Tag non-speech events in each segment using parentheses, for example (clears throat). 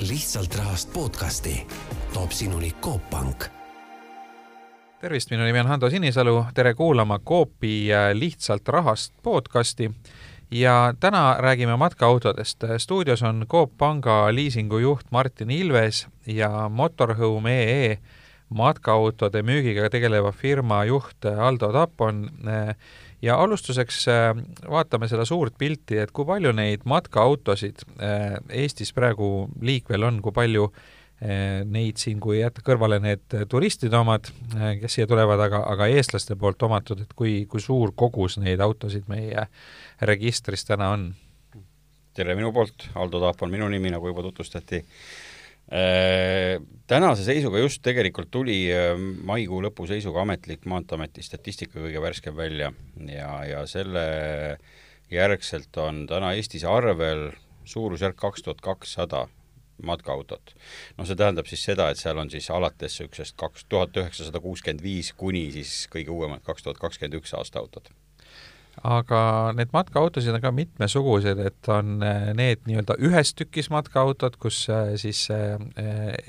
lihtsalt rahast podcasti toob sinuni Coop Pank. Tervist, minu nimi on Hando Sinisalu, tere kuulama Coopi Lihtsalt rahast podcasti. Ja täna räägime matkaautodest. stuudios on Coop Panga liisingu juht Martin Ilves ja Motorhome.ee matkaautode müügiga tegeleva firma juht Aldo Tapon ja alustuseks äh, vaatame seda suurt pilti, et kui palju neid matkaautosid äh, Eestis praegu liikvel on, kui palju äh, neid siin, kui jätta kõrvale need turistide omad, kes siia tulevad, aga, aga eestlaste poolt omatud, et kui, kui suur kogus neid autosid meie registris täna on? tere minu poolt, Aldo Taap on minu nimi, nagu juba tutvustati tänase seisuga just tegelikult tuli äh, maikuu lõpu seisuga ametlik Maanteeameti statistika kõige värskem välja ja, ja selle järgselt on täna Eestis arvel suurusjärk kaks tuhat kakssada matkaautot. no see tähendab siis seda, et seal on siis alates niisugusest kaks tuhat üheksasada kuuskümmend viis kuni siis kõige uuemad kaks tuhat kakskümmend üks aasta autod aga neid matkaautosid on ka mitmesugused, et on eh, need nii-öelda ühes tükis matkaautod, kus eh, siis eh,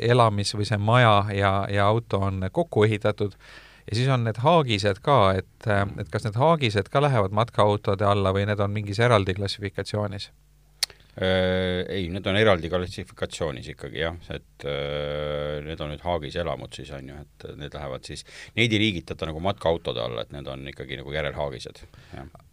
elamis- või see maja ja, ja auto on kokku ehitatud, ja siis on need haagised ka, et, et kas need haagised ka lähevad matkaautode alla või need on mingis eraldi klassifikatsioonis? Äh, ei, need on eraldi klassifikatsioonis ikkagi jah, et äh, need on nüüd Haagis elamud siis on ju, et need lähevad siis, neid ei liigitata nagu matkaautode alla, et need on ikkagi nagu järelhaagised.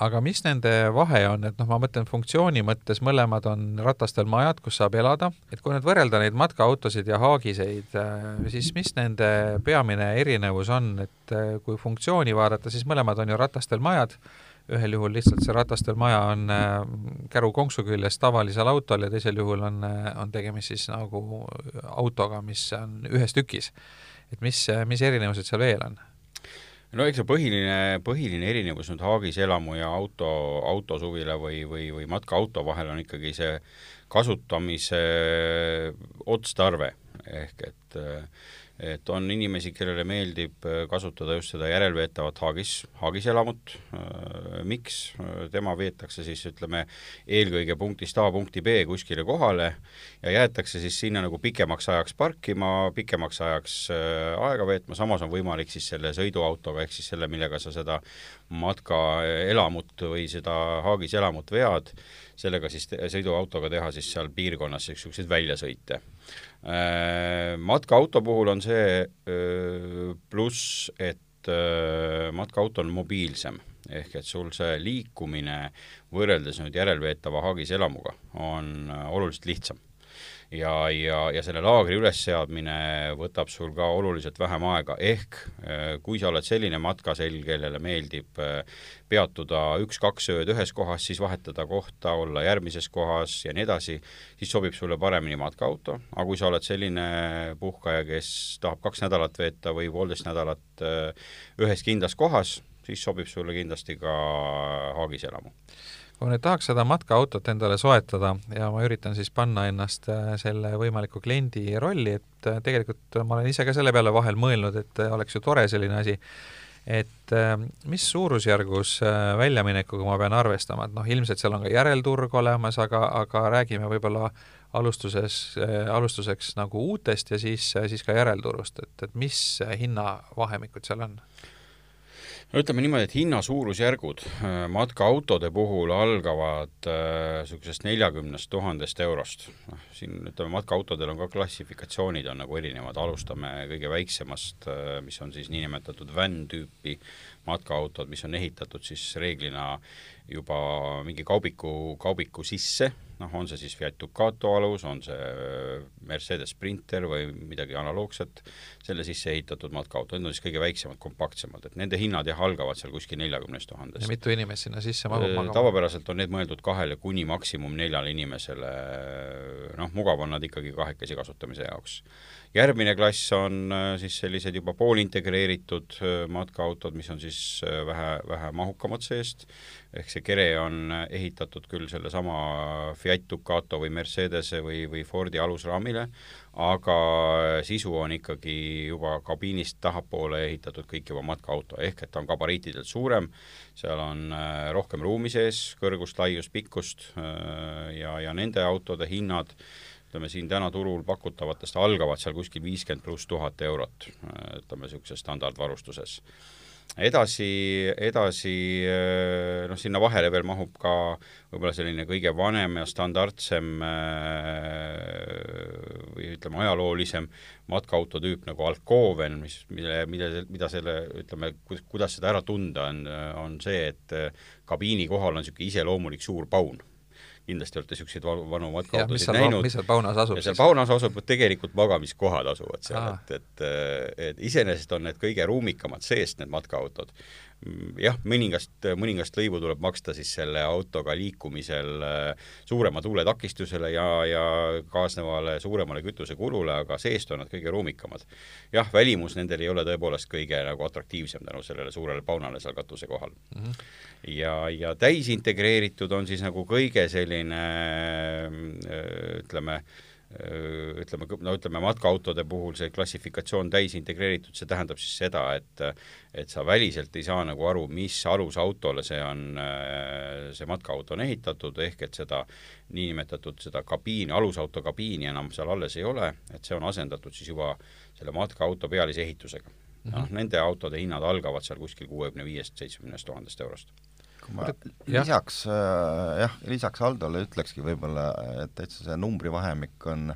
aga mis nende vahe on, et noh, ma mõtlen funktsiooni mõttes, mõlemad on ratastel majad, kus saab elada, et kui nüüd võrrelda neid matkaautosid ja haagiseid, äh, siis mis nende peamine erinevus on, et kui funktsiooni vaadata, siis mõlemad on ju ratastel majad, ühel juhul lihtsalt see ratastel maja on äh, käru konksu küljes tavalisel autol ja teisel juhul on, äh, on tegemist siis nagu autoga, mis on ühes tükis. et mis, mis erinevused seal veel on? no eks see põhiline, põhiline erinevus nüüd Haagis elamu ja auto, autosuvila või, või, või matkaauto vahel on ikkagi see kasutamise otstarve, ehk et äh, et on inimesi, kellele meeldib äh, kasutada just seda järelveetavat haagis, haagiselamut, äh, miks, tema veetakse siis ütleme, eelkõige punktist A punkti B kuskile kohale ja jäetakse siis sinna nagu pikemaks ajaks parkima, pikemaks ajaks aega veetma, samas on võimalik siis selle sõiduautoga, ehk siis selle, millega sa seda matkaelamut või seda haagiselamut vead, sellega siis sõiduautoga teha siis seal piirkonnas niisuguseid väljasõite matkaauto puhul on see äh, pluss, et äh, matkaauto on mobiilsem. Ehk et sul see liikumine võrreldes nüüd järelveetava haagiselamuga on oluliselt lihtsam ja, ja, ja selle laagri ülesseadmine võtab sul ka oluliselt vähem aega, ehk äh, kui sa oled selline matkaselg, kellele meeldib äh, peatuda üks-kaks ööd ühes kohas, siis vahetada kohta, olla järgmises kohas ja nii edasi, siis sobib sulle paremini matkaauto, aga kui sa oled selline puhkaja, kes tahab kaks nädalat veeta või poolteist nädalat äh, ühes kindlas kohas, siis sobib sulle kindlasti ka haagiselamu kui nüüd tahaks seda matkaautot endale soetada ja ma üritan siis panna ennast äh, selle võimaliku kliendi rolli, et äh, tegelikult ma olen ise ka selle peale vahel mõelnud, et äh, oleks ju tore selline asi, et mis suurusjärgus väljaminekuga ma pean arvestama, et noh, ilmselt seal on ka järelturg olemas, aga, aga räägime võib-olla alustuses, alustuseks nagu uutest ja siis, siis ka järelturust, et, et mis hinnavahemikud seal on? No ütleme niimoodi, et hinna suurusjärgud äh, matkaautode puhul algavad niisugusest äh, neljakümnest tuhandest eurost. noh, siin ütleme, matkaautodel on ka klassifikatsioonid on nagu erinevad, alustame kõige väiksemast, äh, mis on siis niinimetatud van tüüpi matkaautod, mis on ehitatud siis reeglina juba mingi kaubiku, kaubiku sisse noh, on see siis Fiat Ducato alus, on see äh, Mercedes Sprinter või midagi analoogset, selle sisse ehitatud matkaauto, need on siis kõige väiksemad, kompaktsemad, et nende hinnad jah, algavad seal kuskil neljakümnest tuhandest. mitu inimest sinna sisse mahub magama? tavapäraselt on need mõeldud kahele kuni maksimum neljale inimesele, noh, mugav on nad ikkagi kahekesi kasutamise jaoks järgmine klass on äh, siis sellised juba poolintegreeritud äh, matkaautod, mis on siis äh, vähe, vähe mahukamad seest, ehk see kere on ehitatud küll sellesama Fiat Ducato või Mercedese või, või Fordi alusraamile, aga sisu on ikkagi juba kabiinist tahapoole ehitatud kõik juba matkaauto, ehk et ta on gabariitidelt suurem, seal on rohkem ruumi sees, kõrgust, laiust, pikkust ja, ja nende autode hinnad ütleme siin täna turul pakutavatest algavad seal kuskil viiskümmend pluss tuhat eurot, ütleme niisuguses standardvarustuses edasi, edasi noh, sinna vahele veel mahub ka võib-olla selline kõige vanem ja standardsem või ütleme, ajaloolisem matkaauto tüüp nagu Alcoven, mis, mille, mille, mida selle, ütleme, kuidas seda ära tunda on, on see, et kabiini kohal on niisugune iseloomulik suur paun kindlasti olete niisuguseid vanu matkaautosid näinud. mis seal paunas asub seal paunas asub, tegelikult magamiskohad asuvad seal, et, et, et iseenesest on need kõige ruumikamad seest, need matkaautod jah, mõningast, mõningast lõivu tuleb maksta siis selle autoga liikumisel äh, suurema tuuletakistusele ja, ja kaasnevale suuremale kütusekulule, aga seest on nad kõige ruumikamad. jah, välimus nendel ei ole tõepoolest kõige nagu atraktiivsem tänu sellele suurele paunale seal katuse kohal mm. -hmm. ja, ja täisintegreeritud on siis nagu kõige selline äh, ütleme, ütleme, no ütleme, matkaautode puhul see klassifikatsioon täisintegreeritud, see tähendab siis seda, et et sa väliselt ei saa nagu aru, mis alusautole see on, see matkaauto on ehitatud, ehk et seda niinimetatud seda kabiini, alusauto kabiini enam seal alles ei ole, et see on asendatud siis juba selle matkaauto pealise ehitusega. -hmm. noh, nende autode hinnad algavad seal kuskil kuuekümne viiest, seitsmekümnest tuhandest eurost kui ma lisaks äh, jah, lisaks Haldole ütlekski võib-olla, et täitsa see numbrivahemik on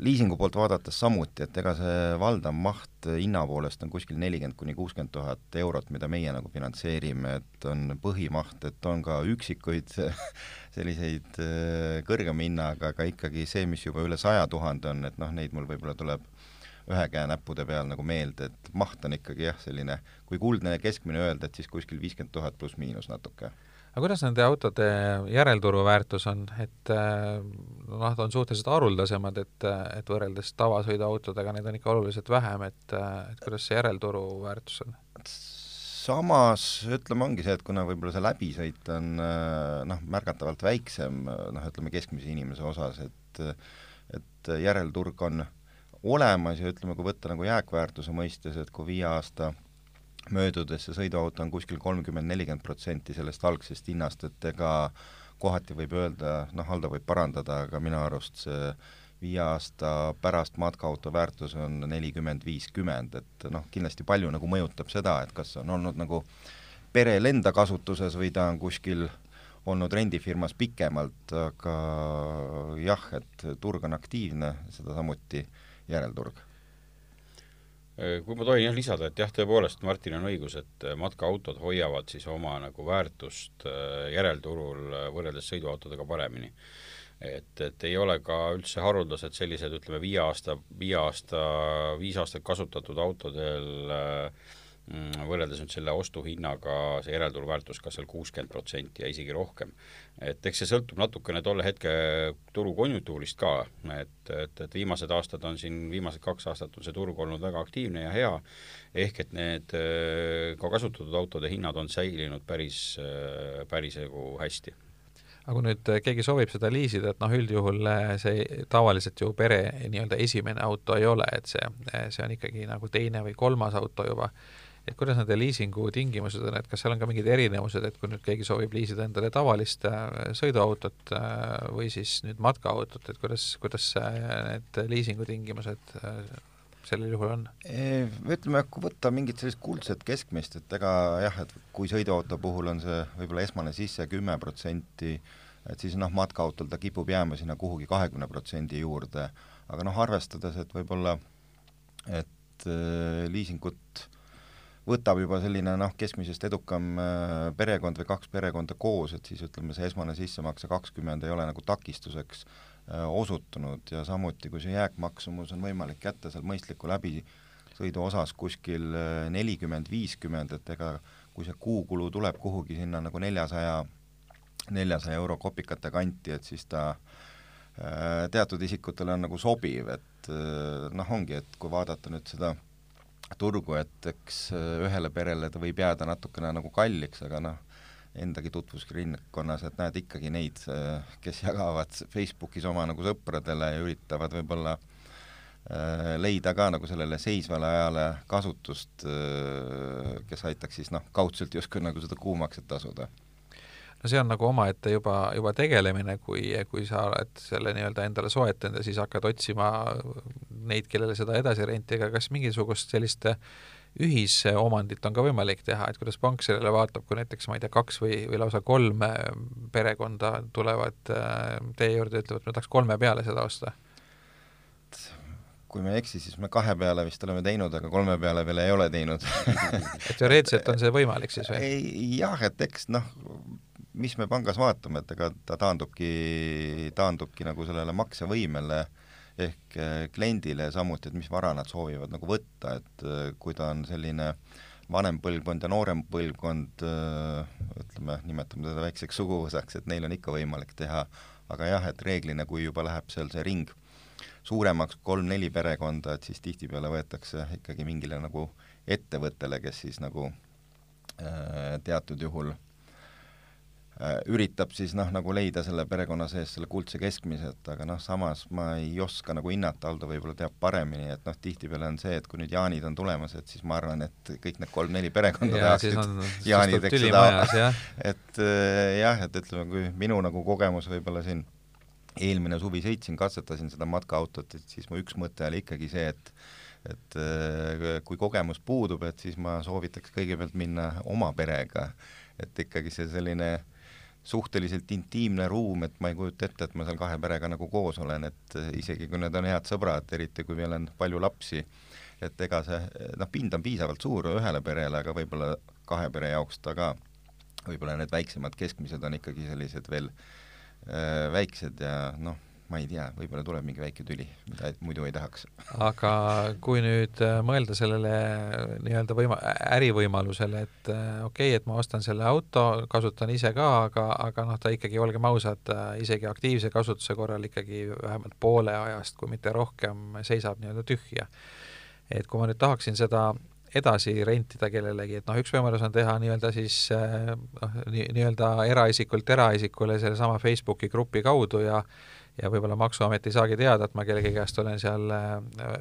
liisingu poolt vaadates samuti, et ega see valdav maht hinna poolest on kuskil nelikümmend kuni kuuskümmend tuhat eurot, mida meie nagu finantseerime, et on põhimaht, et on ka üksikuid (laughs) selliseid äh, kõrgema hinnaga, aga ikkagi see, mis juba üle saja tuhande on, et noh, neid mul võib-olla tuleb ühe käe näppude peal nagu meelde, et maht on ikkagi jah, selline, kui kuldne keskmine öelda, et siis kuskil viiskümmend tuhat pluss-miinus natuke. aga kuidas nende autode järelturu väärtus on, et noh, nad on suhteliselt haruldasemad, et, et võrreldes tavasõiduautodega neid on ikka oluliselt vähem, et, et kuidas see järelturu väärtus on? samas ütleme, ongi see, et kuna võib-olla see läbisõit on noh, märgatavalt väiksem noh, ütleme keskmise inimese osas, et et järelturg on olemas ja ütleme, kui võtta nagu jääkväärtuse mõistes, et kui viie aasta möödudes see sõiduauto on kuskil kolmkümmend, nelikümmend protsenti sellest algsest hinnast, et ega kohati võib öelda, noh, Haldo võib parandada, aga minu arust see viie aasta pärast matkaauto väärtus on nelikümmend, viiskümmend, et noh, kindlasti palju nagu mõjutab seda, et kas on olnud nagu perel enda kasutuses või ta on kuskil olnud rendifirmas pikemalt, aga jah, et turg on aktiivne, seda samuti äh, järelturg? kui ma tohin jah lisada, et jah, tõepoolest, Martin on õigus, et matkaautod hoiavad siis oma nagu väärtust äh, järelturul äh, võrreldes sõiduautodega paremini. et, et ei ole ka üldse haruldased sellised, ütleme, viie aasta, viie aasta, viis aastat kasutatud autodel äh, võrreldes nüüd selle ostuhinnaga see järelturuväärtus ka seal kuuskümmend protsenti ja isegi rohkem. et eks see sõltub natukene tolle hetke turukonjunktuurist ka, et, et, et viimased aastad on siin, viimased kaks aastat on see turg olnud väga aktiivne ja hea, ehk et need ka kasutatud autode hinnad on säilinud päris, päris nagu hästi aga kui nüüd keegi soovib seda liisida, et noh, üldjuhul see tavaliselt ju pere nii-öelda esimene auto ei ole, et see, see on ikkagi nagu teine või kolmas auto juba et kuidas nende liisingu tingimused on, et kas seal on ka mingid erinevused, et kui nüüd keegi soovib liisida endale tavalist äh, sõiduautot äh, või siis nüüd matkaautot, et kuidas, kuidas need liisingu tingimused äh, sellel juhul on? Ütleme, kui võtta mingit sellist kuldset keskmist, et ega jah, et kui sõiduauto puhul on see võib-olla esmane sisse kümme protsenti, et siis noh, matkaautol ta kipub jääma sinna kuhugi kahekümne protsendi juurde, aga noh, arvestades, et võib-olla et äh, liisingut äh, võtab juba selline noh, keskmisest edukam äh, perekond või kaks perekonda koos, et siis ütleme, see esmane sissemakse kakskümmend ei ole nagu takistuseks äh, osutunud. Ja samuti, kui see jääkmaksumus on võimalik kätte seal mõistliku läbisõidu osas kuskil äh, nelikümmend, viiskümmend, et ega kui see kuukulu tuleb kuhugi sinna nagu neljasaja, neljasaja euro kopikate kanti, et siis ta teatud isikutele on nagu sobiv, et noh, ongi, et kui vaadata nüüd seda turgu, et eks äh, ühele perele ta võib jääda natukene nagu kalliks, aga noh, endagi tutvusringkonnas, et näed ikkagi neid, äh, kes jagavad Facebookis oma nagu sõpradele ja üritavad võib-olla äh, leida ka nagu sellele seisvale ajale kasutust, kes aitaks siis noh, kaudselt justkui nagu seda kuumakset tasuda no see on nagu omaette juba, juba tegelemine, kui, kui sa oled selle nii-öelda endale soetanud ja siis hakkad otsima neid, kellele seda edasi renti, aga kas mingisugust sellist ühisomandit on ka võimalik teha, et kuidas pank sellele vaatab, kui näiteks ma ei tea, kaks või, või lausa kolm perekonda tulevad äh, teie juurde ja ütlevad, me tahaks kolme peale seda osta? kui me ei eksi, siis me kahe peale vist oleme teinud, aga kolme peale veel ei ole teinud (laughs) et teoreetiliselt on see võimalik siis või? jah, et eks noh, mis me pangas vaatame, et ega ta taandubki, taandubki nagu sellele maksevõimele ehk eh, kliendile samuti, et mis vara nad soovivad nagu võtta, et eh, kui ta on selline vanem põlvkond ja noorem põlvkond, eh, ütleme, nimetame teda väikseks suguvõsaks, et neil on ikka võimalik teha, aga jah, et reeglina, kui juba läheb seal see ring suuremaks, kolm-neli perekonda, et siis tihtipeale võetakse ikkagi mingile nagu ettevõttele, kes siis nagu äh, teatud juhul äh, üritab siis noh, nagu leida selle perekonna sees selle kuldse keskmise, et aga noh, samas ma ei oska nagu hinnata, Aldo võib-olla teab paremini, et noh, tihtipeale on see, et kui nüüd jaanid on tulemas, et siis ma arvan, et kõik need kolm-neli perekonda ja, tahaksid jaanideks seda, (laughs) et äh, jah, et ütleme, kui minu nagu kogemus võib-olla siin eelmine suvi sõitsin, katsetasin seda matkaautot, et siis mu üks mõte oli ikkagi see, et et äh, kui kogemus puudub, et siis ma soovitaks kõigepealt minna oma perega, et ikkagi see selline suhteliselt intiimne ruum, et ma ei kujuta ette, et ma seal kahe perega nagu koos olen, et isegi kui need on head sõbrad, eriti kui veel on palju lapsi, et ega see, noh, pind on piisavalt suur ühele perele, aga võib-olla kahe pere jaoks ta ka, võib-olla need väiksemad keskmised on ikkagi sellised veel Äh, väiksed ja noh, ma ei tea, võib-olla tuleb mingi väike tüli, mida muidu ei tahaks. aga kui nüüd äh, mõelda sellele nii-öelda võima-, ärivõimalusele, et äh, okei okay,, et ma ostan selle auto, kasutan ise ka, aga, aga noh, ta ikkagi, olgem ausad, isegi aktiivse kasutuse korral ikkagi vähemalt poole ajast, kui mitte rohkem, seisab nii-öelda tühja. et kui ma nüüd tahaksin seda edasi rentida kellelegi, et noh, üks võimalus on teha nii-öelda siis noh, nii-öelda eraisikult eraisikule sellesama Facebooki grupi kaudu ja ja võib-olla Maksuamet ei saagi teada, et ma kellegi käest olen seal eh,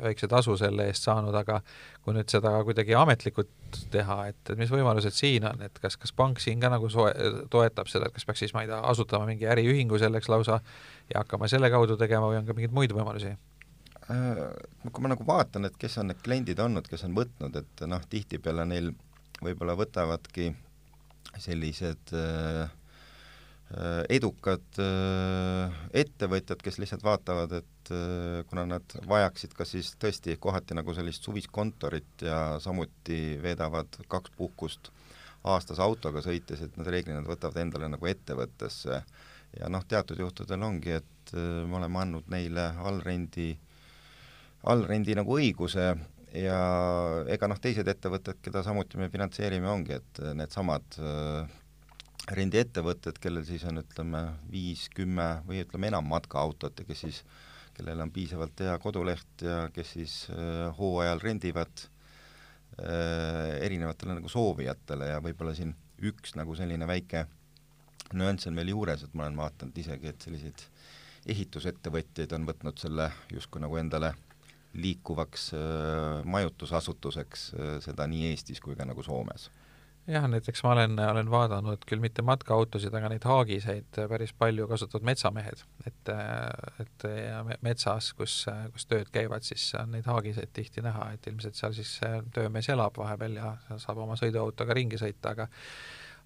väikse tasu selle eest saanud, aga kui nüüd seda kuidagi ametlikult teha, et, et mis võimalused siin on, et kas, kas pank siin ka nagu soe-, toetab seda, et kas peaks siis, ma ei tea, asutama mingi äriühingu selleks lausa ja hakkama selle kaudu tegema või on ka mingeid muid võimalusi? Äh, kui ma nagu vaatan, et kes on need kliendid olnud, kes on võtnud, et noh, tihtipeale neil võib-olla võtavadki sellised äh, äh, edukad äh, ettevõtjad, kes lihtsalt vaatavad, et äh, kuna nad vajaksid kas siis tõesti kohati nagu sellist suvist kontorit ja samuti veedavad kaks puhkust aastas autoga sõites, et nad reeglina võtavad endale nagu ettevõttesse. Ja noh, teatud juhtudel ongi, et äh, me oleme andnud neile allrendi äh, allrendi nagu õiguse ja ega noh, teised ettevõtted, keda samuti me finantseerime, ongi, et needsamad äh, rendiettevõtted, kellel siis on ütleme viis, kümme või ütleme enam matkaautot ja kes siis, kellel on piisavalt hea koduleht ja kes siis äh, hooajal rendivad äh, erinevatele nagu soovijatele ja võib-olla siin üks nagu selline väike nüanss on veel juures, et ma olen vaadanud isegi, et selliseid ehitusettevõtjaid on võtnud selle justkui nagu endale liikuvaks äh, majutusasutuseks, äh, seda nii Eestis kui ka nagu Soomes jah, näiteks ma olen, olen vaadanud küll mitte matkaautosid, aga neid haagiseid päris palju kasutavad metsamehed, et, et metsas, kus, kus tööd käivad, siis on neid haagiseid tihti näha, et ilmselt seal siis töömees elab vahepeal ja saab oma sõiduautoga ringi sõita, aga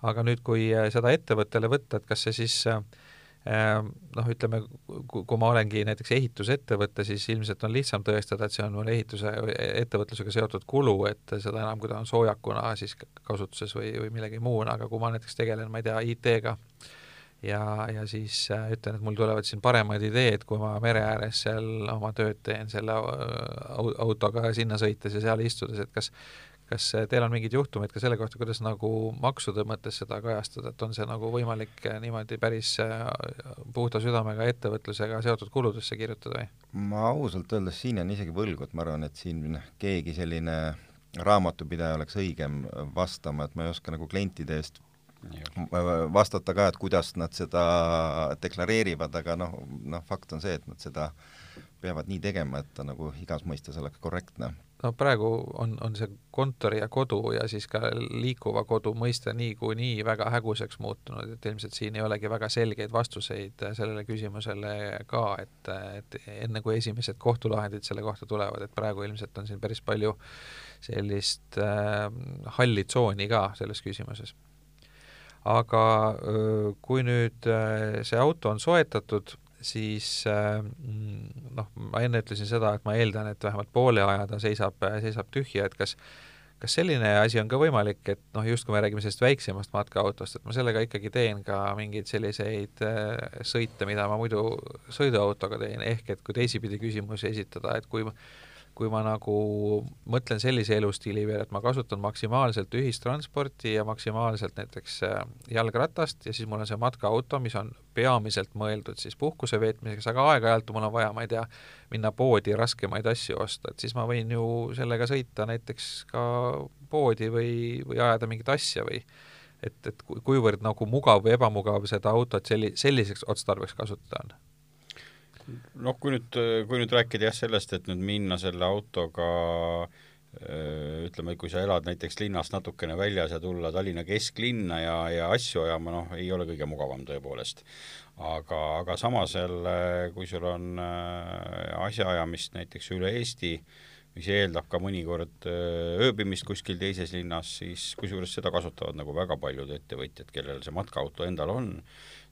aga nüüd, kui seda ettevõttele võtta, et kas see siis äh, noh, ütleme, kui ma olengi näiteks ehitusettevõte, siis ilmselt on lihtsam tõestada, et see on mul ehituse, ettevõtlusega seotud kulu, et seda enam, kui ta on soojakuna siis kasutuses või, või millegi muuna, aga kui ma näiteks tegelen, ma ei tea, IT-ga ja, ja siis äh, ütlen, et mul tulevad siin paremad ideed, kui ma mere ääres seal oma tööd teen selle autoga sinna sõites ja seal istudes, et kas kas teil on mingeid juhtumeid ka selle kohta, kuidas nagu maksude mõttes seda kajastada, et on see nagu võimalik eh, niimoodi päris eh, puhta südamega ettevõtlusega seotud kuludesse kirjutada või? ma ausalt öeldes siin jään isegi võlgu, et ma arvan, et siin keegi selline raamatupidaja oleks õigem vastama, et ma ei oska nagu klientide eest vastata ka, et kuidas nad seda deklareerivad, aga noh, noh, fakt on see, et nad seda peavad nii tegema, et ta nagu igas mõistes oleks korrektne no praegu on, on see kontori ja kodu ja siis ka liikuva kodu mõiste niikuinii väga häguseks muutunud, et ilmselt siin ei olegi väga selgeid vastuseid sellele küsimusele ka, et, et enne kui esimesed kohtulahendid selle kohta tulevad, et praegu ilmselt on siin päris palju sellist äh, halli tsooni ka selles küsimuses. aga kui nüüd äh, see auto on soetatud, siis äh, noh, ma enne ütlesin seda, et ma eeldan, et vähemalt poole aja ta seisab, seisab tühja, et kas kas selline asi on ka võimalik, et noh, just kui me räägime sellest väiksemast matkaautost, et ma sellega ikkagi teen ka mingeid selliseid äh, sõite, mida ma muidu sõiduautoga teen, ehk et kui teisipidi küsimusi esitada, et kui kui ma nagu mõtlen sellise elustiili peale, et ma kasutan maksimaalselt ühistransporti ja maksimaalselt näiteks äh, jalgratast ja siis mul on see matkaauto, mis on peamiselt mõeldud siis puhkuse veetmiseks, aga aeg-ajalt mul on vaja, ma ei tea, minna poodi raskemaid asju osta, et siis ma võin ju sellega sõita näiteks ka poodi või, või ajada mingit asja või et, et kuivõrd nagu mugav või ebamugav seda autot selli-, selliseks otstarbeks kasutada on noh, kui nüüd, kui nüüd rääkida jah sellest, et nüüd minna selle autoga ütleme, kui sa elad näiteks linnast natukene väljas ja tulla Tallinna kesklinna ja, ja asju ajama, noh, ei ole kõige mugavam tõepoolest. aga, aga samas jälle, kui sul on asjaajamist näiteks üle Eesti, mis eeldab ka mõnikord ööbimist kuskil teises linnas, siis kusjuures seda kasutavad nagu väga paljud ettevõtjad, kellel see matkaauto endal on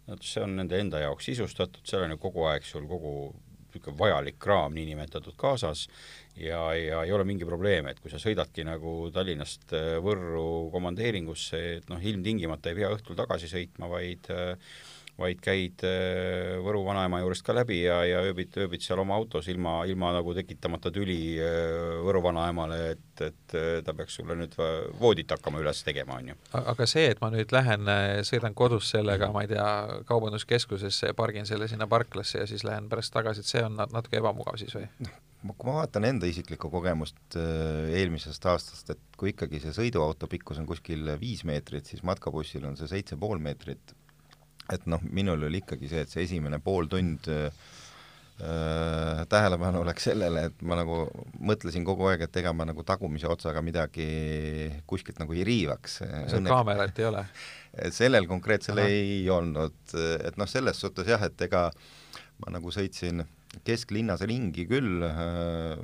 et see on nende enda jaoks sisustatud, seal on ju kogu aeg sul kogu niisugune vajalik kraam niinimetatud kaasas ja, ja ei ole mingi probleem, et kui sa sõidadki nagu Tallinnast äh, Võrru komandeeringusse, et noh, ilmtingimata ei pea õhtul tagasi sõitma, vaid äh, vaid käid äh, Võru vanaema juurest ka läbi ja, ja ööbid, ööbid seal oma autos ilma, ilma nagu tekitamata tüli äh, Võru vanaemale, et, et äh, ta peaks sulle nüüd voodit hakkama üles tegema, on ju. aga see, et ma nüüd lähen, sõidan kodus sellega, ma ei tea, kaubanduskeskusesse ja pargin selle sinna parklasse ja siis lähen pärast tagasi, et see on natuke ebamugav siis või? noh, kui ma vaatan enda isiklikku kogemust eelmisest aastast, et kui ikkagi see sõiduauto pikkus on kuskil viis meetrit, siis matkabussil on see seitse pool meetrit et noh, minul oli ikkagi see, et see esimene pool tund äh, tähelepanu läks sellele, et ma nagu mõtlesin kogu aeg, et ega ma nagu tagumise otsaga midagi kuskilt nagu ei riivaks. kaamerat ei ole? (laughs) sellel konkreetsel Aha. ei olnud, et noh, selles suhtes jah, et ega ma nagu sõitsin kesklinnas ringi küll, äh,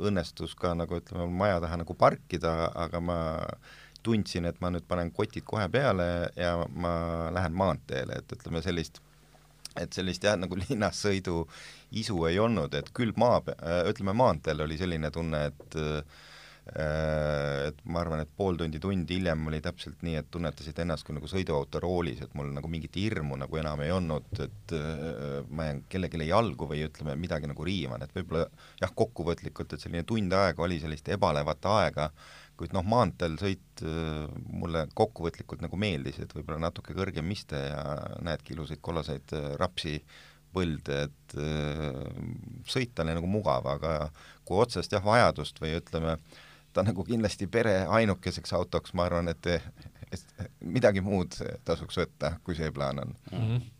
õnnestus ka nagu ütleme, maja taha nagu parkida, aga ma äh, tundsin, et ma nüüd panen kotid kohe peale ja ma lähen maanteele, et ütleme sellist, et sellist jah, nagu (laughs) linnas sõidu isu ei olnud, et küll maa, ütleme maanteel oli selline tunne, et et ma arvan, et pool tundi, tund hiljem oli täpselt nii, et tunnetasid ennast kui nagu sõiduauto roolis, et mul nagu mingit hirmu nagu enam ei olnud, et ma jään kellelegi jalgu või ütleme, midagi nagu riivan, et võib-olla jah, kokkuvõtlikult, et selline tund aega oli sellist ebalevat aega, kuid noh, maanteel sõit äh, mulle kokkuvõtlikult nagu meeldis, et võib-olla natuke kõrgem iste ja näedki ilusaid kollaseid äh, rapsi põlde, et äh, sõita oli nagu mugav, aga kui otsest jah, vajadust või ütleme, ta nagu kindlasti pere ainukeseks autoks, ma arvan, et, et midagi muud tasuks võtta, kui see plaan on mm. -hmm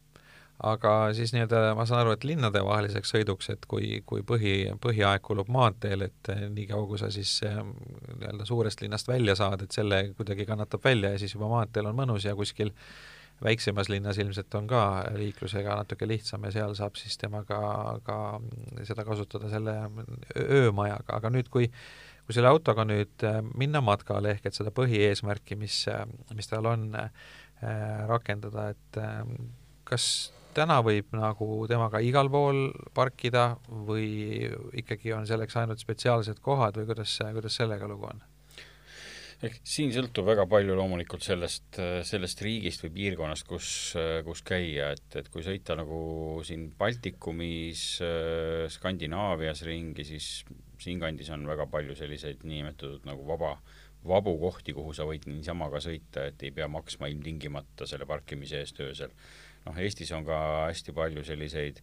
aga siis nii-öelda ma saan aru, et linnadevaheliseks sõiduks, et kui, kui põhi, põhiaeg kulub maanteel, et eh, niikaua, kui sa siis eh, nii-öelda suurest linnast välja saad, et selle kuidagi kannatab välja ja siis juba maanteel on mõnus ja kuskil väiksemas linnas ilmselt on ka liiklusega natuke lihtsam ja seal saab siis temaga ka seda kasutada selle öömajaga, aga nüüd, kui kui selle autoga nüüd eh, minna matkale, ehk et seda põhieesmärki, mis, mis tal on, rakendada, et kas täna võib nagu temaga igal pool parkida või ikkagi on selleks ainult spetsiaalsed kohad või kuidas, kuidas sellega lugu on? ehk siin sõltub väga palju loomulikult sellest, sellest riigist või piirkonnast, kus, kus käia, et, et kui sõita nagu siin Baltikumis, Skandinaavias ringi, siis siinkandis on väga palju selliseid niinimetatud nagu vaba, vabu kohti, kuhu sa võid niisama ka sõita, et ei pea maksma ilmtingimata selle parkimise eest öösel noh, Eestis on ka hästi palju selliseid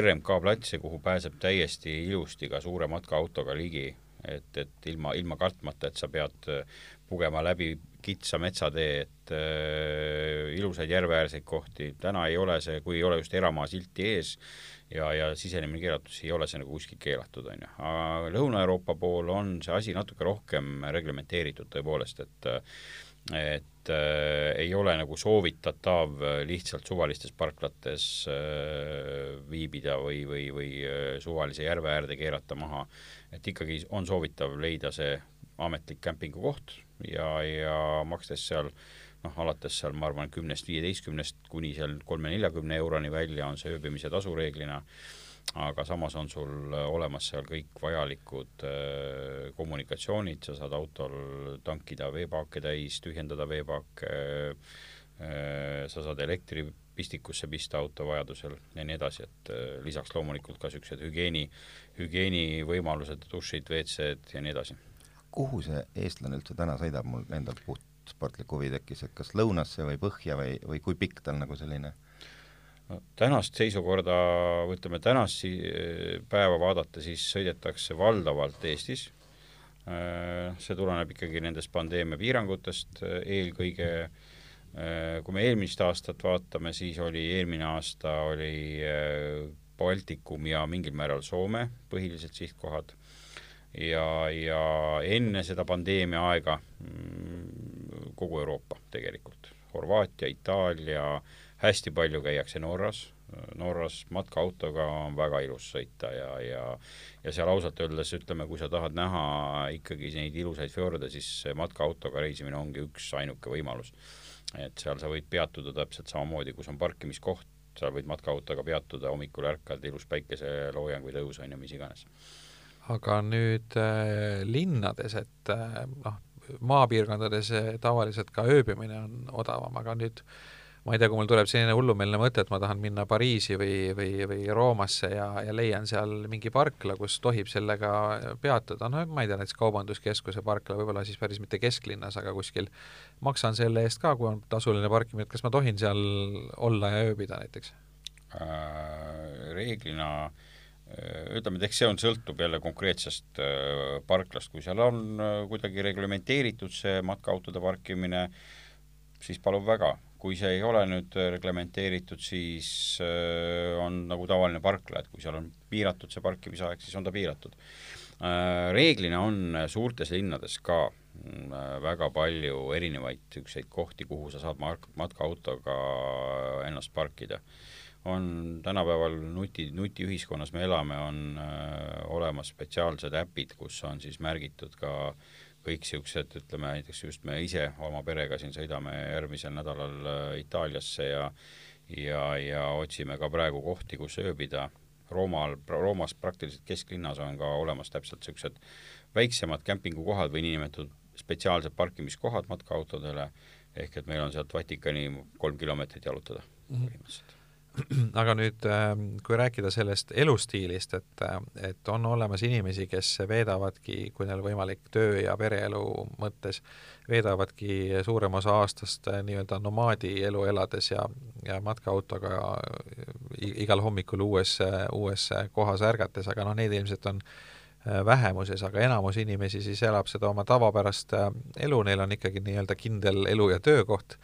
RMK platse, kuhu pääseb täiesti ilusti ka suure matkaautoga ligi, et, et ilma, ilma kartmata, et sa pead pugema läbi kitsa metsatee, et äh, ilusaid järveäärseid kohti, täna ei ole see, kui ei ole just eramaa silti ees ja, ja sisenemine keelatud, siis ei ole see nagu kuskil keelatud, on ju. aga Lõuna-Euroopa pool on see asi natuke rohkem reglementeeritud tõepoolest, et et äh, ei ole nagu soovitatav lihtsalt suvalistes parklates äh, viibida või, või, või äh, suvalise järve äärde keerata maha, et ikkagi on soovitav leida see ametlik kämpingukoht ja, ja makstes seal noh, alates seal ma arvan, kümnest, viieteistkümnest kuni seal kolme-neljakümne euroni välja on see ööbimise tasu reeglina, aga samas on sul olemas seal kõik vajalikud äh, kommunikatsioonid, sa saad autol tankida veepaake täis, tühjendada veepaake äh,, sa saad elektripistikusse pista auto vajadusel ja nii edasi, et äh, lisaks loomulikult ka niisugused hügieeni, hügieenivõimalused, dušid, WC-d ja nii edasi. Kuhu see eestlane üldse täna sõidab, mul endal puht sportlik huvi tekkis, et kas lõunasse või põhja või, või kui pikk tal nagu selline no tänast seisukorda, ütleme tänast si-, päeva vaadata, siis sõidetakse valdavalt Eestis, äh, see tuleneb ikkagi nendest pandeemia piirangutest, eelkõige äh, kui me eelmist aastat vaatame, siis oli eelmine aasta oli äh, Baltikum ja mingil määral Soome põhilised sihtkohad. Ja, ja enne seda pandeemia aega mm, kogu Euroopa tegelikult, Horvaatia, Itaalia, hästi palju käiakse Norras, Norras matkaautoga on väga ilus sõita ja, ja ja seal ausalt öeldes ütleme, kui sa tahad näha ikkagi neid ilusaid fjorde, siis matkaautoga reisimine ongi üks ainuke võimalus. et seal sa võid peatuda täpselt samamoodi, kus on parkimiskoht, sa võid matkaautoga peatuda, hommikul ärkad, ilus päikeseloojang või tõus on ju, mis iganes aga nüüd äh, linnades, et äh, noh, maapiirkondades äh, tavaliselt ka ööbimine on odavam, aga nüüd ma ei tea, kui mul tuleb selline hullumeelne mõte, et ma tahan minna Pariisi või, või, või Roomasse ja, ja leian seal mingi parkla, kus tohib sellega peatuda, no ma ei tea, näiteks Kaubanduskeskuse parkla, võib-olla siis päris mitte kesklinnas, aga kuskil, maksan selle eest ka, kui on tasuline parkimine, et kas ma tohin seal olla ja ööbida näiteks? Äh,? Reeglina äh, Äh, ütleme, et eks see on, sõltub jälle konkreetsest äh, parklast, kui seal on äh, kuidagi reglementeeritud see matkaautode parkimine, siis palun väga. kui see ei ole nüüd reglementeeritud, siis on nagu tavaline parkla, et kui seal on piiratud see parkimisaeg, siis on ta piiratud. Reeglina on suurtes linnades ka väga palju erinevaid niisuguseid kohti, kuhu sa saad matkaautoga ennast parkida on tänapäeval nuti, nutiühiskonnas me elame, on äh, olemas spetsiaalsed äpid, kus on siis märgitud ka kõik niisugused, ütleme näiteks just me ise oma perega siin sõidame järgmisel nädalal äh, Itaaliasse ja ja, ja otsime ka praegu kohti, kus ööbida. Roomal, Roomas praktiliselt kesklinnas on ka olemas täpselt niisugused väiksemad kämpingukohad või niinimetatud spetsiaalsed parkimiskohad matkaautodele, ehk et meil on sealt Vatikani kolm kilomeetrit jalutada mhm. põhimõtteliselt (clears throat) aga nüüd, ähm, kui rääkida sellest elustiilist, et, äh, et on olemas inimesi, kes veedavadki, kui neil võimalik töö ja pereelu mõttes, veedavadki suurema osa aastast äh, nii-öelda nomaadi elu elades ja, ja matkaautoga igal hommikul uues, uues kohas ärgates, aga noh, neid ilmselt on äh, vähemuses, aga enamus inimesi siis elab seda oma tavapärast elu, neil on ikkagi nii-öelda kindel elu- ja töökoht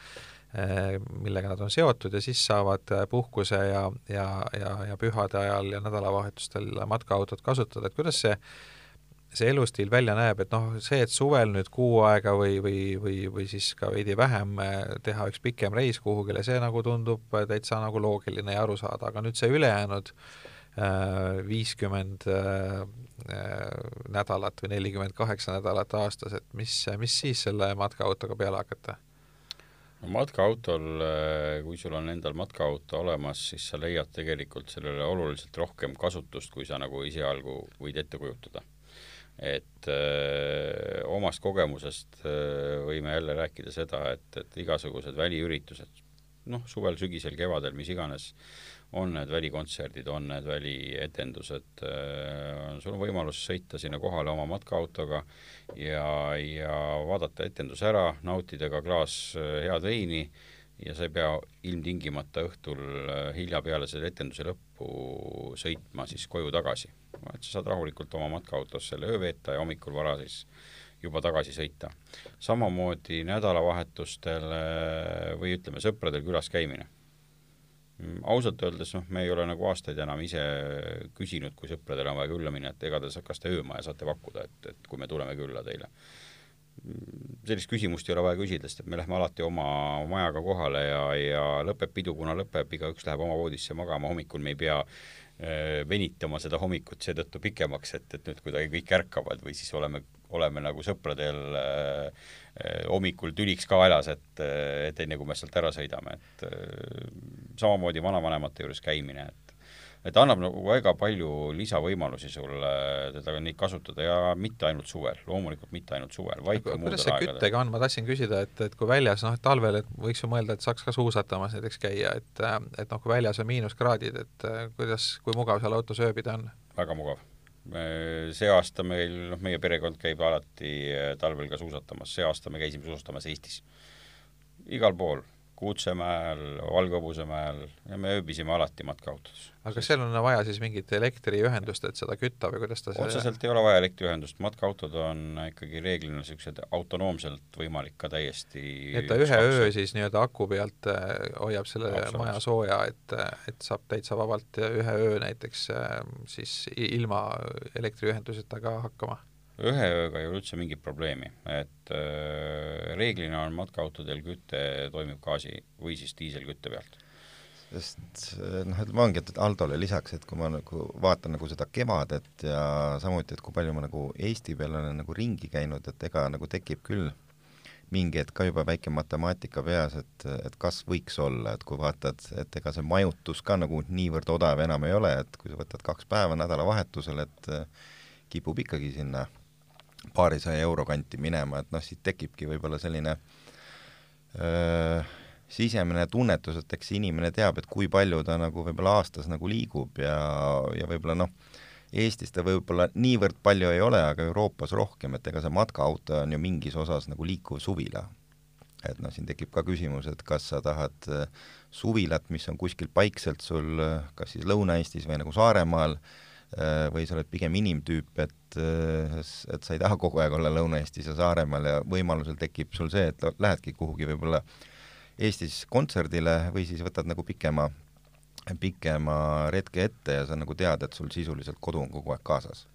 millega nad on seotud ja siis saavad eh, puhkuse ja, ja, ja, ja pühade ajal ja nädalavahetustel matkaautot kasutada, et kuidas see see elustiil välja näeb, et noh, see, et suvel nüüd kuu aega või, või, või, või siis ka veidi vähem eh, teha üks pikem reis kuhugile, see nagu tundub täitsa nagu loogiline ja arusaadav, aga nüüd see ülejäänud viiskümmend nädalat või nelikümmend kaheksa nädalat aastas, et mis, mis siis selle matkaautoga peale hakata? Matkaautol, äh, kui sul on endal matkaauto olemas, siis sa leiad tegelikult sellele oluliselt rohkem kasutust, kui sa nagu esialgu võid ette kujutada. et öö, äh, omast kogemusest öö, äh, võime jälle rääkida seda, et, et igasugused väliüritused, noh, suvel, sügisel, kevadel, mis iganes, on need välikontserdid, on need välietendused, äh, sul on võimalus sõita sinna kohale oma matkaautoga ja, ja vaadata etendus ära, nautida ka klaas äh, head veini ja sa ei pea ilmtingimata õhtul äh, hilja peale selle etenduse lõppu sõitma siis koju tagasi. et sa saad rahulikult oma matkaautos selle öö veeta ja hommikul vara siis juba tagasi sõita. samamoodi nädalavahetustel või ütleme, sõpradel külas käimine. Ausalt öeldes noh, me ei ole nagu aastaid enam ise küsinud, kui sõpradel on vaja külla minna, et ega te, kas te öömaja saate pakkuda, et, et kui me tuleme külla teile. Sellist küsimust ei ole vaja küsida, sest et me lähme alati oma majaga kohale ja, ja lõpeb pidu, kuna lõpeb, igaüks läheb oma voodisse magama, hommikul me ei pea äh, venitama seda hommikut seetõttu pikemaks, et, et nüüd kuidagi kõik ärkavad või siis oleme, oleme nagu sõpradel äh, äh hommikul tüliks ka väljas, et, et enne kui me sealt ära sõidame, et äh, samamoodi vanavanemate juures käimine, et et annab nagu väga palju lisavõimalusi sulle teda neid kasutada ja mitte ainult suvel, loomulikult mitte ainult suvel, vaid ka kuidas see küttega on, ma tahtsin küsida, et, et kui väljas noh, et talvel, et võiks ju mõelda, et saaks ka suusatamas näiteks käia, et et noh, kui väljas on miinuskraadid, et kuidas, kui mugav seal autos ööbida on? väga mugav. See aasta meil, noh, meie perekond käib alati talvel ka suusatamas, see aasta me käisime suusatamas Eestis. igal pool Kuutsemäel, Valgehõbusemäel ja me ööbisime alati matkaautos. aga kas seal on vaja siis mingit elektriühendust, et seda kütta või kuidas ta otseselt see... ei ole vaja elektriühendust, matkaautod on ikkagi reeglina niisugused autonoomselt võimalik ka täiesti et ta ühe öö siis nii-öelda aku pealt äh, hoiab selle maja sooja, et, et saab täitsa vabalt ühe öö näiteks äh, siis ilma elektriühenduseta ka hakkama ühe ööga ei ole üldse mingit probleemi, et äh, reeglina on matkaautodel küte toimib gaasi või siis diiselkütte pealt. sest äh, noh, ütleme ongi, et Aldole lisaks, et kui ma nagu vaatan nagu seda kevadet ja samuti, et kui palju ma nagu Eesti peal olen nagu ringi käinud, et ega nagu tekib küll mingi hetk ka juba väike matemaatika peas, et, et kas võiks olla, et kui vaatad, et ega see majutus ka nagu niivõrd odav enam ei ole, et kui sa võtad kaks päeva nädalavahetusel, et äh, kipub ikkagi sinna paarisaja euro kanti minema, et noh, siit tekibki võib-olla selline öö, sisemine tunnetus, et eks inimene teab, et kui palju ta nagu võib-olla aastas nagu liigub ja, ja võib-olla noh, Eestis ta võib-olla niivõrd palju ei ole, aga Euroopas rohkem, et ega see matkaauto on ju mingis osas nagu liikuv suvila. et noh, siin tekib ka küsimus, et kas sa tahad suvilat, mis on kuskil paikselt sul kas siis Lõuna-Eestis või nagu Saaremaal, või sa oled pigem inimtüüp, et et, et sa ei taha kogu aeg olla Lõuna-Eestis ja Saaremaal ja võimalusel tekib sul see, et lähedki kuhugi võib-olla Eestis kontserdile või siis võtad nagu pikema, pikema retke ette ja sa nagu tead, et sul sisuliselt kodu on kogu aeg kaasas.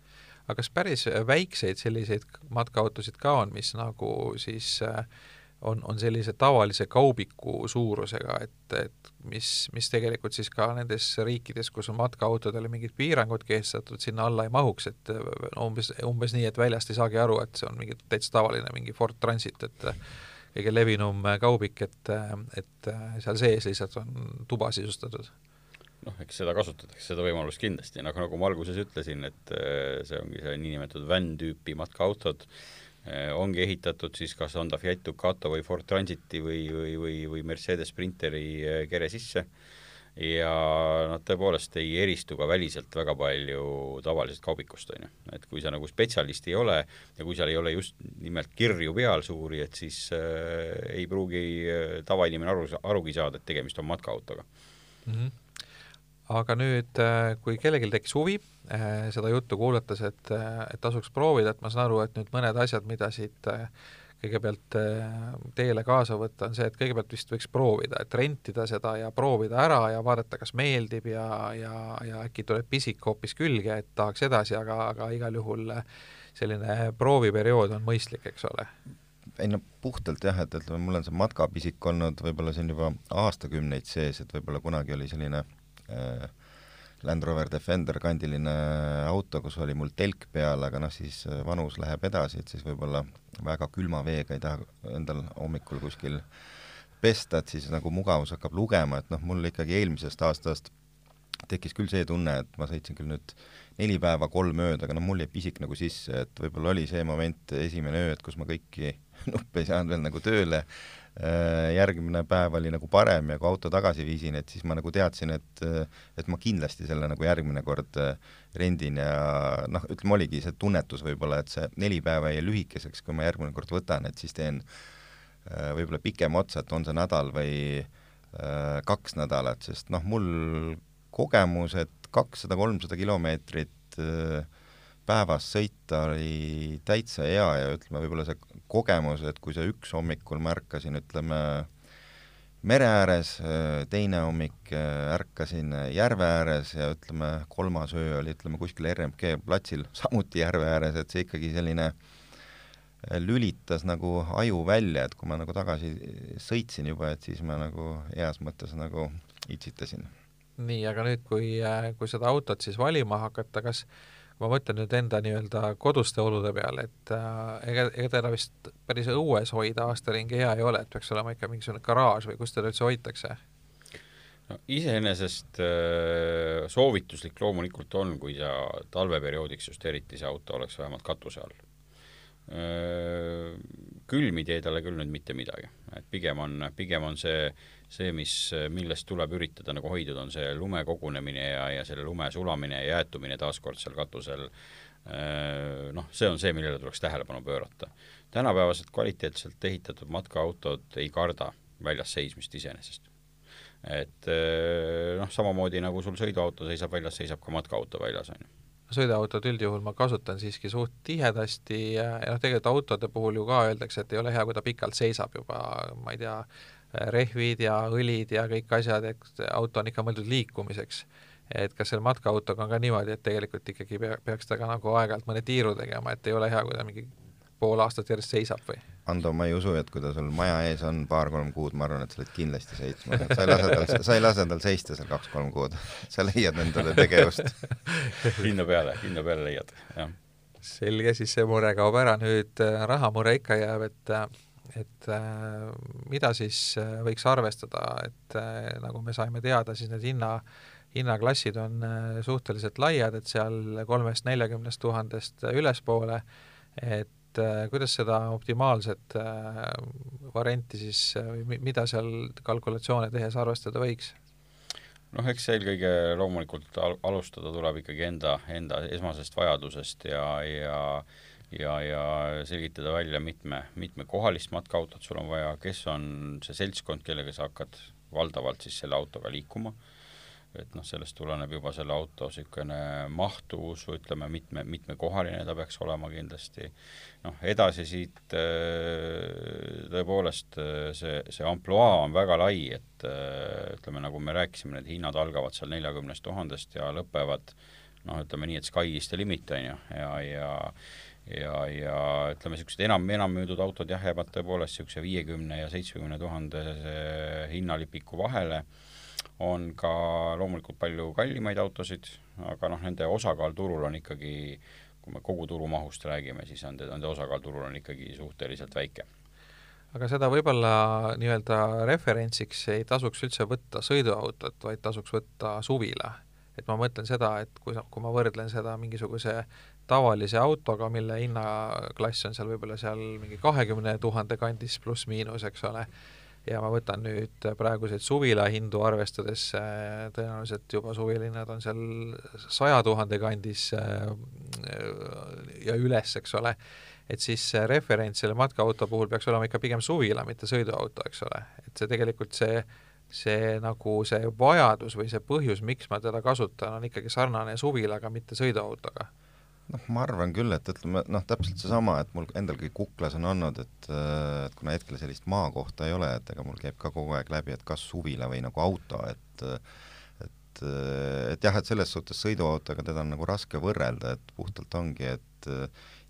Aga kas päris väikseid selliseid matkaautosid ka on, mis nagu siis äh, on, on sellise tavalise kaubiku suurusega, et, et mis, mis tegelikult siis ka nendes riikides, kus on matkaautodele mingid piirangud kehtestatud, sinna alla ei mahuks, et umbes, umbes nii, et väljast ei saagi aru, et see on mingi täitsa tavaline mingi Ford Transit, et kõige levinum kaubik, et, et seal sees lihtsalt on tuba sisustatud. Noh, eks seda kasutatakse, seda võimalust kindlasti, nagu, nagu ma alguses ütlesin, et see ongi see niinimetatud van tüüpi matkaautod, ongi ehitatud siis kas on ta Fiat Ducato või Ford Transiti või, või, või, või Mercedes Sprinteri äh, kere sisse ja nad tõepoolest ei eristu ka väliselt väga palju tavalisest kaubikust, on ju. et kui sa nagu spetsialist ei ole ja kui seal ei ole just nimelt kirju peal suuri, et siis äh, ei pruugi äh, tavainimene aru, arugi saada, et tegemist on matkaautoga mm. -hmm aga nüüd, äh, kui kellelgi tekkis huvi äh, seda juttu kuulates, et, äh, et tasuks proovida, et ma saan aru, et nüüd mõned asjad, mida siit kõigepealt teele kaasa võtta, on see, et kõigepealt vist võiks proovida, et rentida seda ja proovida ära ja vaadata, kas meeldib ja, ja, ja äkki tuleb pisik hoopis külge, et tahaks edasi, aga, aga igal juhul selline prooviperiood on mõistlik, eks ole. Ei no puhtalt jah, et, et mul on see matkapisik olnud võib-olla siin juba aastakümneid sees, et võib-olla kunagi oli selline Äh, Land Rover Defender kandiline auto, kus oli mul telk peal, aga noh, siis äh, vanus läheb edasi, et siis võib-olla väga külma veega ei taha endal hommikul kuskil pesta, et siis nagu mugavus hakkab lugema, et noh, mul ikkagi eelmisest aastast tekkis küll see tunne, et ma sõitsin küll nüüd neli päeva, kolm ööd, aga noh, mul jäi pisik nagu sisse, et võib-olla oli see moment, esimene öö, et kus ma kõiki (laughs) nuppe ei saanud veel nagu tööle. Äh, järgmine päev oli nagu parem ja kui auto tagasi viisin, et siis ma nagu teadsin, et et ma kindlasti selle nagu järgmine kord äh, rendin ja noh, ütleme, oligi see tunnetus võib-olla, et see neli päeva jäi lühikeseks, kui ma järgmine kord võtan, et siis teen äh, võib-olla pikema otsa, et on see nädal või kaks nädalat, sest noh, mul kogemus, et kakssada, kolmsada kilomeetrit äh, päevas sõita oli täitsa hea ja ütleme, võib-olla see kogemus, et kui see üks hommikul ma ärkasin, ütleme, mere ääres, teine hommik ärkasin järve ääres ja ütleme, kolmas öö oli, ütleme, kuskil RMK platsil (laughs) samuti järve ääres, et see ikkagi selline lülitas nagu aju välja, et kui ma nagu tagasi sõitsin juba, et siis ma nagu heas mõttes nagu itsitasin. nii, aga nüüd, kui, kui seda autot siis valima hakata, kas ma mõtlen nüüd enda nii-öelda koduste olude peale, et äh, ega, ega teda vist päris õues hoida aasta ringi hea ei ole, et peaks olema ikka mingisugune garaaž või kus teda üldse hoitakse? no iseenesest äh, soovituslik loomulikult on, kui sa talveperioodiks just eriti see auto oleks vähemalt katuse all äh,. külm ei tee talle küll nüüd mitte midagi, et pigem on, pigem on see see, mis, millest tuleb üritada nagu hoiduda, on see lume kogunemine ja, ja selle lume sulamine ja jäätumine taaskord seal katusel, äh, noh, see on see, millele tuleks tähelepanu pöörata. tänapäevased kvaliteetselt ehitatud matkaautod ei karda väljas seismist iseenesest. et äh, noh, samamoodi nagu sul sõiduauto seisab väljas, seisab ka matkaauto väljas, on ju sõiduautot üldjuhul ma kasutan siiski suht tihedasti ja, ja noh, tegelikult autode puhul ju ka öeldakse, et ei ole hea, kui ta pikalt seisab juba, ma ei tea, rehvid ja õlid ja kõik asjad, et auto on ikka mõeldud liikumiseks. et kas selle matkaautoga on ka niimoodi, et tegelikult ikkagi pea, peaks ta ka nagu aeg-ajalt mõne tiiru tegema, et ei ole hea, kui ta mingi pool aastat järjest seisab või? Ando, ma ei usu, et kui ta sul maja ees on paar-kolm kuud, ma arvan, et sa oled kindlasti seitsma, et sa ei lase tal, sa ei lase tal seista seal kaks-kolm kuud. sa leiad endale tegevust (laughs) hinna peale, hinna peale leiad, jah. selge, siis see mure kaob ära, nüüd äh, rahamure ikka jääb, et äh, et äh, mida siis äh, võiks arvestada, et äh, nagu me saime teada, siis need hinna, hinnaklassid on suhteliselt laiad, et seal kolmest neljakümnest tuhandest ülespoole, et kuidas seda optimaalset varianti siis mida seal kalkulatsioone tehes arvestada võiks? noh, eks eelkõige loomulikult al alustada tuleb ikkagi enda, enda esmasest vajadusest ja, ja ja, ja selgitada välja mitme, mitme kohalist matkaautot sul on vaja, kes on see seltskond, kellega sa hakkad valdavalt siis selle autoga liikuma, et noh, sellest tuleneb juba selle auto niisugune mahtuvus või ütleme, mitme, mitmekohaline ta peaks olema kindlasti, noh, edasi siit äh, tõepoolest äh, see, see ampluaa on väga lai, et äh, ütleme, nagu me rääkisime, need hinnad algavad seal neljakümnest tuhandest ja lõpevad noh, ütleme nii, et sky is the limit, on ju, ja, ja ja, ja ütleme, niisugused enam, enam müüdud autod jah, jäävad tõepoolest niisuguse viiekümne ja seitsmekümne tuhandese hinnalipiku vahele, on ka loomulikult palju kallimaid autosid, aga noh, nende osakaal turul on ikkagi, kui me kogu turumahust räägime, siis on nende osakaal turul on ikkagi suhteliselt väike aga seda võib-olla nii-öelda referentsiks ei tasuks üldse võtta sõiduautot, vaid tasuks võtta suvila. Et ma mõtlen seda, et kui sa, kui ma võrdlen seda mingisuguse tavalise autoga, mille hinnaklass on seal võib-olla seal mingi kahekümne tuhande kandis pluss-miinus, eks ole, ja ma võtan nüüd praeguseid suvilahindu arvestades, äh, tõenäoliselt juba suvilinnad on seal saja tuhande kandis äh, ja üles, eks ole, et siis referents selle matkaauto puhul peaks olema ikka pigem suvila, mitte sõiduauto, eks ole, et see tegelikult see see nagu see vajadus või see põhjus, miks ma teda kasutan, on ikkagi sarnane suvilaga, mitte sõiduautoga. Noh, ma arvan küll, et ütleme noh, täpselt seesama, et mul endalgi kuklas on olnud, et et kuna hetkel sellist maakohta ei ole, et ega mul käib ka kogu aeg läbi, et kas suvila või nagu auto, et et, et jah, et selles suhtes sõiduautoga teda on nagu raske võrrelda, et puhtalt ongi, et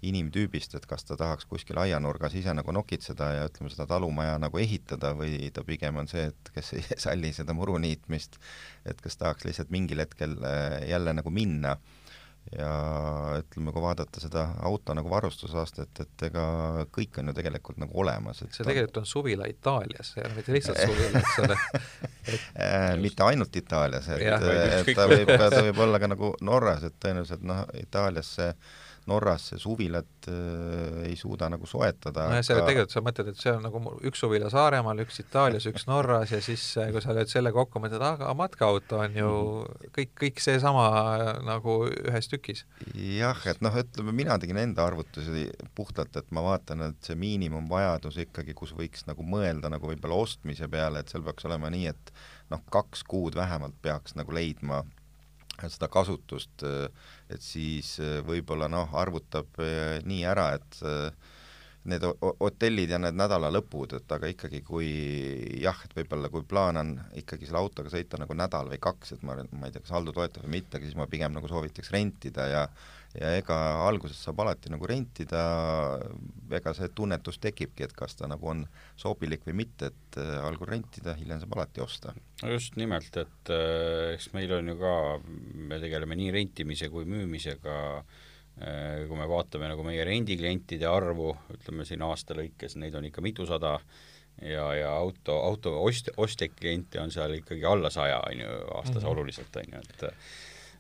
inimtüübist, et kas ta tahaks kuskil aianurgas ise nagu nokitseda ja ütleme, seda talumaja nagu ehitada või ta pigem on see, et kes ei (laughs) salli seda muru niitmist, et kas tahaks lihtsalt mingil hetkel jälle nagu minna. Ja ütleme, kui vaadata seda auto nagu varustusaastet, et ega kõik on ju tegelikult nagu olemas. see tegelikult on suvila Itaalias, see ei ole mitte lihtsalt suvila, eks ole. (laughs) Et... (laughs) Äh, mitte ainult Itaalias, et, et ta võib, ta võib olla ka nagu Norras, et tõenäoliselt noh, Itaalias see Norras see suvilat äh, ei suuda nagu soetada. nojah, see aga... tegelikult sa mõtled, et see on nagu üks suvila Saaremaal, üks Itaalias, üks Norras ja siis, äh, kui sa lööd selle kokku, mõtled, aga matkaauto on ju kõik, kõik seesama äh, nagu ühes tükis. jah, et noh, ütleme, mina tegin enda arvutusi puhtalt, et ma vaatan, et see miinimumvajadus ikkagi, kus võiks nagu mõelda nagu võib-olla ostmise peale, et seal peaks olema nii, et noh, kaks kuud vähemalt peaks nagu leidma seda kasutust, et siis võib-olla noh, arvutab nii ära, et need hotellid ja need nädalalõpud, et aga ikkagi kui jah, et võib-olla kui plaan on ikkagi selle autoga sõita nagu nädal või kaks, et ma, ma ei tea, kas Aldo toetab või mitte, siis ma pigem nagu soovitaks rentida ja ja ega alguses saab alati nagu rentida, ega see tunnetus tekibki, et kas ta nagu on sobilik või mitte, et äh, algul rentida, hiljem saab alati osta. no just nimelt, et äh, eks meil on ju ka, me tegeleme nii rentimise kui müümisega äh, kui me vaatame nagu meie rendiklientide arvu, ütleme siin aasta lõikes, neid on ikka mitusada ja, ja auto, auto ost-, ostjaid kliente on seal ikkagi alla saja, on ju, aastas mm -hmm. oluliselt, on ju, et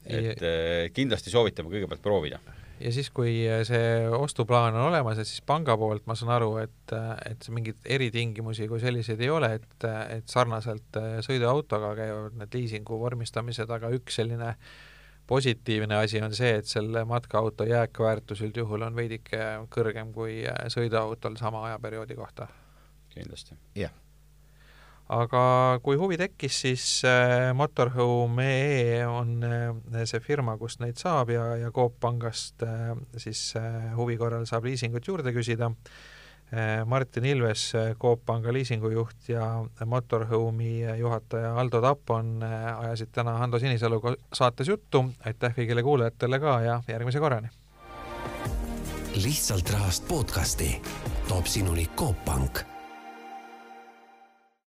et äh, kindlasti soovitame kõigepealt proovida. ja siis, kui see ostuplaan on olemas, et siis panga poolt ma saan aru, et, et mingeid eritingimusi kui selliseid ei ole, et, et sarnaselt sõiduautoga käivad need liisingu vormistamised, aga üks selline äh, positiivne asi on see, et selle matkaauto jääkväärtus üldjuhul on veidike kõrgem kui äh, sõiduautol sama ajaperioodi kohta. kindlasti. jah. Aga kui huvi tekkis, siis äh, motorhome.ee on äh, see firma, kust neid saab ja, ja Coop Pangast siis huvi korral saab liisingut juurde küsida. Martin Ilves, Coop Panga liisingujuht ja Motorhome'i juhataja Aldo Tappon eh, ajasid täna Hando Sinisaluga saates juttu, aitäh kõigile kuulajatele ka ja järgmise korrani! lihtsalt rahast podcasti toob sinuni Coop Pank